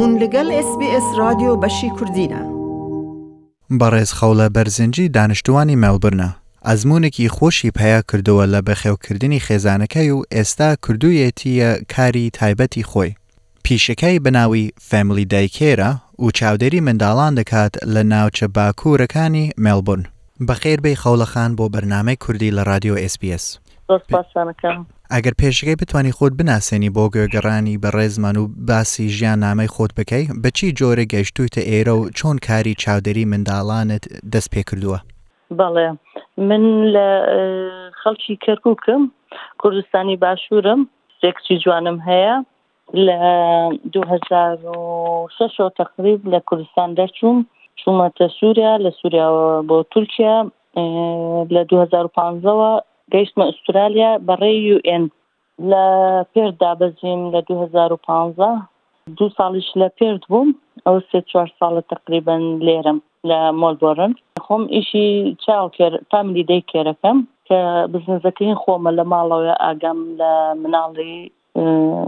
هون لەگەل ئێس بی ئێس رادیۆ بەشی کوردینە. بەڕێز خەوڵە بەرزنجی دانشتووانی مێڵبرنە، ئەزموونێکی خۆشی پەیا کردووە لە بەخێوکردنی خێزانەکەی و ئێستا کردوویەتییە کاری تایبەتی خۆی. پیشەکەی بە ناوی فەیملی دەیکێرە و چاودێری منداڵان دەکات لە ناوچە باکوورەکانی مێڵبورن. بەخێربێی خەوڵە خان بۆ بەرنامەی کوردی لە رادیۆ ئێس بی ئێس. زۆر سپاسانەکەم. ئەگەر پێشەکەی بتانی خۆت بناسێنی بۆ گوێگەڕانی بەڕێزمان و باسی ژیان نامەی خۆت بکەی بەچی جۆرە گەشتوویتە ئێرە و چۆن کاری چاودێری منداڵانت دەست پێ کردووە؟ بەڵێ من لە خەڵکی کەرکووکم کوردستانی باشوورم سێکچی جوانم هەیە لە دوو هەزار و شەشەوە تەقریب لە کوردستان دەرچووم چوومەتە سووریا لە سووریاوە بۆ تورکیا لە 2015ەوە گەیشتمە ئوسترالیا بەڕێ UN لە پێر دابەزیم لە 2015 دوو ساڵیش لە پێرت بووم ئەو سێ چوار ساڵە تقریبن لێرم لە مۆلبۆرن خۆم ئیشی چاوکێر فامیلی دەی کێرەکەم کە بزنزەکەین خۆمە لە ماڵەوە ئاگام لە مناڵی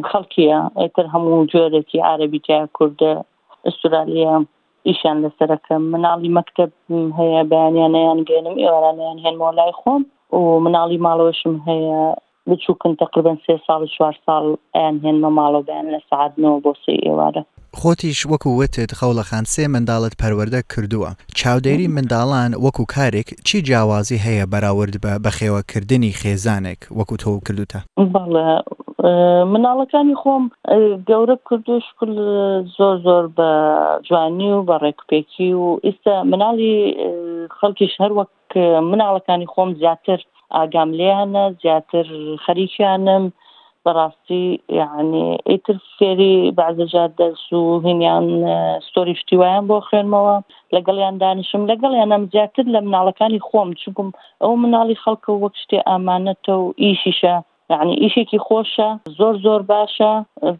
خەڵکیە ئێتر هەموو جۆرەکی عارەبی تیایە کوردە ئوسترالیە ئیشیان لەسەرەکەم مناڵی مەکتب هەیە بەیانیان نەیان گەێنم ئێوارانیان هێن مۆلای خۆم و مناڵی ماڵەوەشم هەیە بچووکن تەقربەن سێ ساڵ و چوار ساڵ ئەیان هێنمە ماڵەوە بەیان لە سعات نۆ بۆ سێ ئێوارە. خۆتیش وەکو وتت خەوڵە خان سێ منداڵت پەروەردە کردووە چاودێری منداڵان وەکو کارێک چی جیاوازی هەیە بەراورد بە بەخێوە کردنی خێزانێک وەکو تۆ کردوتە؟ بەڵێ مناڵەکانی خۆم گەورە کردوو شکل زۆر زۆر بە جوانی و بە ڕێکوپێکی و ئیستا مناڵی خەڵکیش هەر وەک کە مناڵەکانی خۆم زیاتر ئاگام لێیانە زیاتر خەریکیانم بەڕاستی یعنی ئیتر فێری بەعزەجار دەرس و هینیان ستۆری شتی وایان بۆ خوێنمەوە لەگەڵیان دانیشم لەگەڵیان ئەم زیاتر لە مناڵەکانی خۆم چونکم ئەو مناڵی خەڵکە وەک شتێ ئامانەتە و ئیشیشە یعنی ئیشێکی خۆشە زۆر زۆر باشە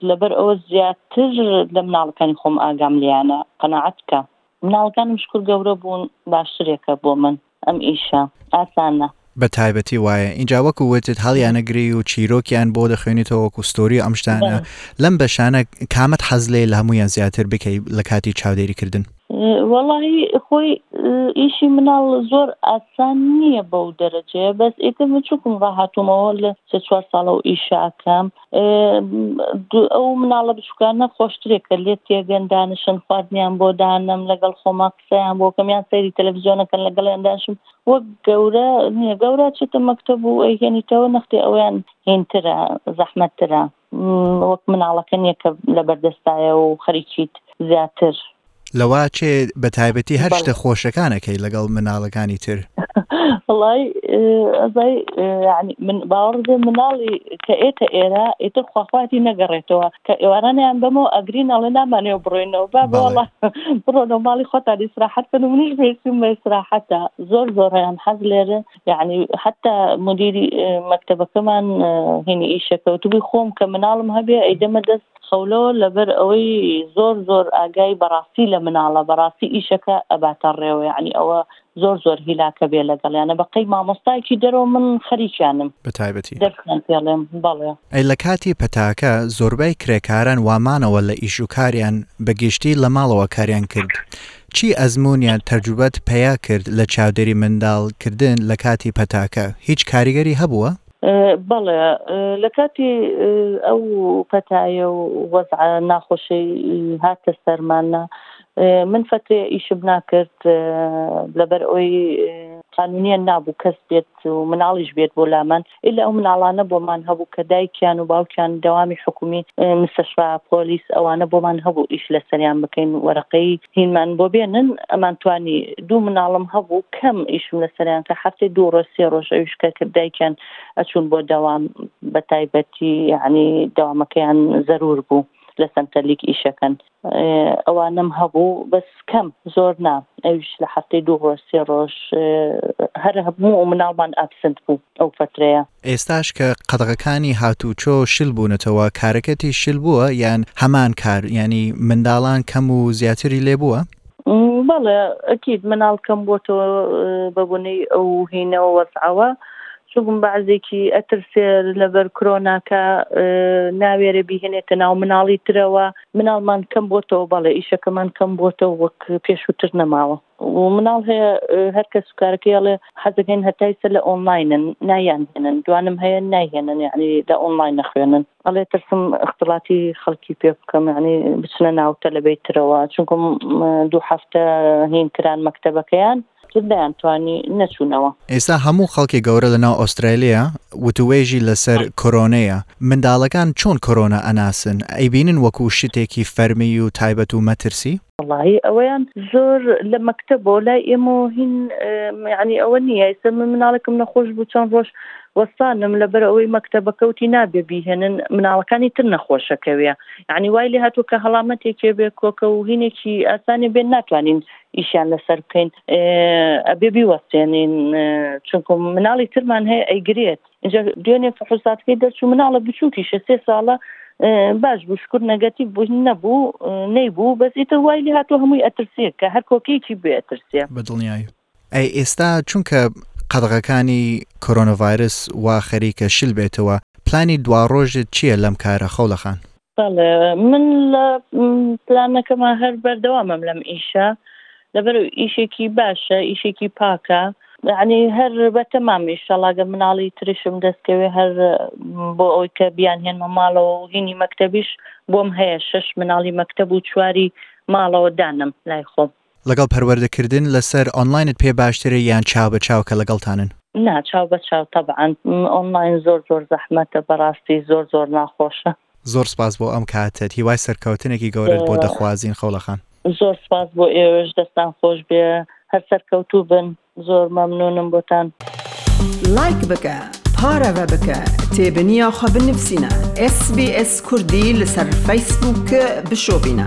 لەبەر ئەوە زیاتر لە مناڵەکانی خۆم ئاگام لیانە قەنەعەتکە مناڵەکانم شوکور گەورە بوون باشترێکە بۆ من ئەم ئیشە ئاسانە. بە تایبەتی وایە ئینجا وەکو وتت هەڵیانەگرێی و چیرۆکیان بۆ دەخوێنیتەوە وەکو ستۆری و ئەم شتانە بەڵێ. لەم بەشانە کامەت حەز لێی لە هەموویان زیاتر بکەی لە کاتی چاودێری کردن؟ وەڵاهی خۆی ئیشی مناڵ زۆر ئاسان نییە بەو دەرەجەیە بەس ئیتر من چونکم ڕاهاتوومەوە لە سێ چوار ساڵە ئەو ئیشە ئەکەم ئەو مناڵە بچووکانە خۆشترێک کە لێت تێگەن دانشن خواردنیان بۆ دانم لەگەڵ خۆما قسەیان بۆ کەمیان سەیری تەلەڤزیۆنەکەن لەگەڵیان داشم وەک گەورە نییە گەورە چێتە مەکتب و ئەیهێنیتەوە نەختی ئەویان هینترە زەحمەتترە وەک مناڵەکە نییە کە لە بەردەستایە و خەریکیت زیاتر لەوا چێ بە تایبەتی هەر شتە خۆشەکانەکەی لەگەڵ مناڵەکانی تر وڵی ئەزای ینی من باوەڕێ مناڵی کە ئێتە ئێرە ئێتە خواخواتی نەگەڕێتەوە کە ئێوارانیان بەمە ئەگری ناڵێ نامانێ و بڕۆینەوە با بەڵە بڕۆنەوە ماڵی خۆتانی سراحەت بن منیش بێسیم بە سراحەتە زۆر زۆر هەیان حەز لێرە یعنی حتا مدیری مەکتەبەکەمان هینی ئیشە کەوتبووی خۆم کە مناڵم هەبێ ئەیدەمە دەست خەولۆ لەبەر ئەوەی زۆر زۆر ئاگای بەڕاستی لە مناڵە بەڕاستی ئیشەکە ئەباتە ڕێوە یعنی ئەوە زۆر زۆر هیلاکە بێ لەگەڵ یانە بەقەی مامۆستایکی دەرەوە من خەریکیانم بەتایبەتی دەرسیان پێڵێم بەڵێ. ئەی لە کاتی پەتاکە زۆربەی کرێکاران وامانەوە لە ئیش و کاریان بە گشتی لە ماڵەوە کاریان کرد چی ئەزموون یان تەرجوبەت پەیا کرد لە چاودێری منداڵ کردن لە کاتی پەتاکە؟ هیچ کاریگەری هەبووە؟ بەڵێ لە کاتی ئەو پەتایە و وەزعە ناخۆشەی هاتە سەرمان من فەتێ ئیشم ناکرد لەبەر ئەوی قانونیان نابوو کەس بێت و مناڵیش بێت بۆ لامان. ئیلا ئەو مناڵانە بۆمان هەبوو کە دایکیان و باوکیان دەوامی حکومی مستشفا پۆلیس ئەوانە بۆمان هەبوو ئیش لەسەریان بکەین وەرەقەی هینمان بۆ بێنن ئەمان توانی دوو مناڵم هەبوو کەم ئیشم لەسەریان کە هەفتەی دوو ڕۆژ سێ ڕۆژ ئەویش کە کرد دایکیان ئەچوون بۆ دەوام بە تایبەتی یعنی دەوامەکەیان زەرور بوو لە سەنتەرلیک ئیشەکەن ئەوانەم هەبوو بەس کەم زۆر نا ئەویش لە هەفتەی دوو ڕۆژ سێ ڕۆژ هەر هەبوو و مناڵمان ئابسنت بوو ئەو فەترەیە. ئێستاش کە قەدەغەکانی هاتوچۆ شل بوونەتەوە کارەکەتیش شل بووە یان هەمان کار یانی منداڵان کەم و زیاتری لێ بووە؟ بەڵێ ئەکید مناڵ کەم بۆتەوە بە بونەی ئەو هینە و وەزعەوە چونکم بەعزێکی ئەترسێ لەبەر کرۆناکە ناوێرێ بیهێنێتە ناو مناڵی ترەوە. مناڵمان کەم بۆتەوە بەڵێ ئیشەکەمان کەم بۆتەوە وەک پێشووتر نەماوە و مناڵ هەیە هەرکە سوکارەکەی ئەڵێ حەزەکەین هەتایسە لە ئۆنلاینن نایان هێنن دوانم هەیە نایهێنن یعنی لە ئۆنلاین نەخوێنن ئەڵێ ترسم اختلاتی خەڵکی پێ بکەم یعنی بچنە ناو تەلەبەی ترەوە چونکم دوو هەفتە هین کران مەکتەبەکەیان تر نەیانتوانی نەچوونەوە. ئێستا هەموو خەڵکی گەورە لە ناو ئۆسترالیا وتووێژی لەسەر کۆرۆنەیە، منداڵەکان چۆن کۆرۆنە ئەناسن؟ ئەیبینن وەکوو شتێکی فەرمی و تایبەت و مەترسی؟ وەڵاهی ئەوەیان زۆر لە مەکتەبەوە لای ئێمە هین یانی ئەوە نییە ئیستا من مناڵێکم نەخۆش بوو چەند ڕۆژ وەستانم لەبەر ئەوەی مەکتەبەکەوتی نابێ بیهێنن مناڵەکانی تر نەخۆشەکەوێ یعنی وای لێ هاتوو کە هەڵامەتێکێ بێ کۆکە و هینێکی ئاسانێ بێ ناتوانین ئیشیان لەسەر بکەین ئەبێ بیوەستێنین چونکو مناڵی ترمان هەیە ئەیگرێت اینجا دوێنێ فحوساتکەی دەرچوو مناڵە بچووکیشە سێ ساڵە باش بوو شکر نەگەتی بوو نەبوو نەیبوو بەس ئیتە وای لێ هاتوو هەمووی ئەترسێ کە هەر کۆکەیەکی بێ ئەترسێ بەدڵنیایی ئەی ئێستا چونکە قەدغەکانی کۆرۆنەڤایرس وا خەریکە شل بێتەوە پلانی دواڕۆژت چییە لەم کارە خەوڵەخان؟ بەڵێ من لە پلانەکەما هەر بەردەوامم لەم ئیشە لەبەر ئیشێکی باشە ئیشێکی پاکە عنی هەر بەتەمام ئیشەڵاگە مناڵی ترشم دەستکەوێ هەر بۆ ئەوەی کە بیان هێنمە ماڵەوە و هینی مەکتتەبیش بۆم هەیە شش مناڵی مەکتتەب و چواری ماڵەوە دانم لای خۆم لەگەڵ پەروەردە کردن لەسەر ئۆنلاینت پێ باشترە یان چاو بە چاو کە لەگەڵتانن؟ نا چاو بە چاو تەبعەن ئۆنلاین زۆر زۆر زەحمەتە بەڕاستی زۆر زۆر ناخۆشە. زۆر سپاس بۆ ئەم کاتەت هیوای سەرکەوتنێکی گەورەت بۆ دەخوازین خەوڵە خان. زۆر سپاس بۆ ئێوەش دەستان خۆش بێ هەر سەرکەوتوو بن زۆر مەمنونم بۆتان. لایک بکە پارەڤە بکە تێبنیا خە بنڤسینە SBS کوردی لسەر فەیسبووک بشۆبینە.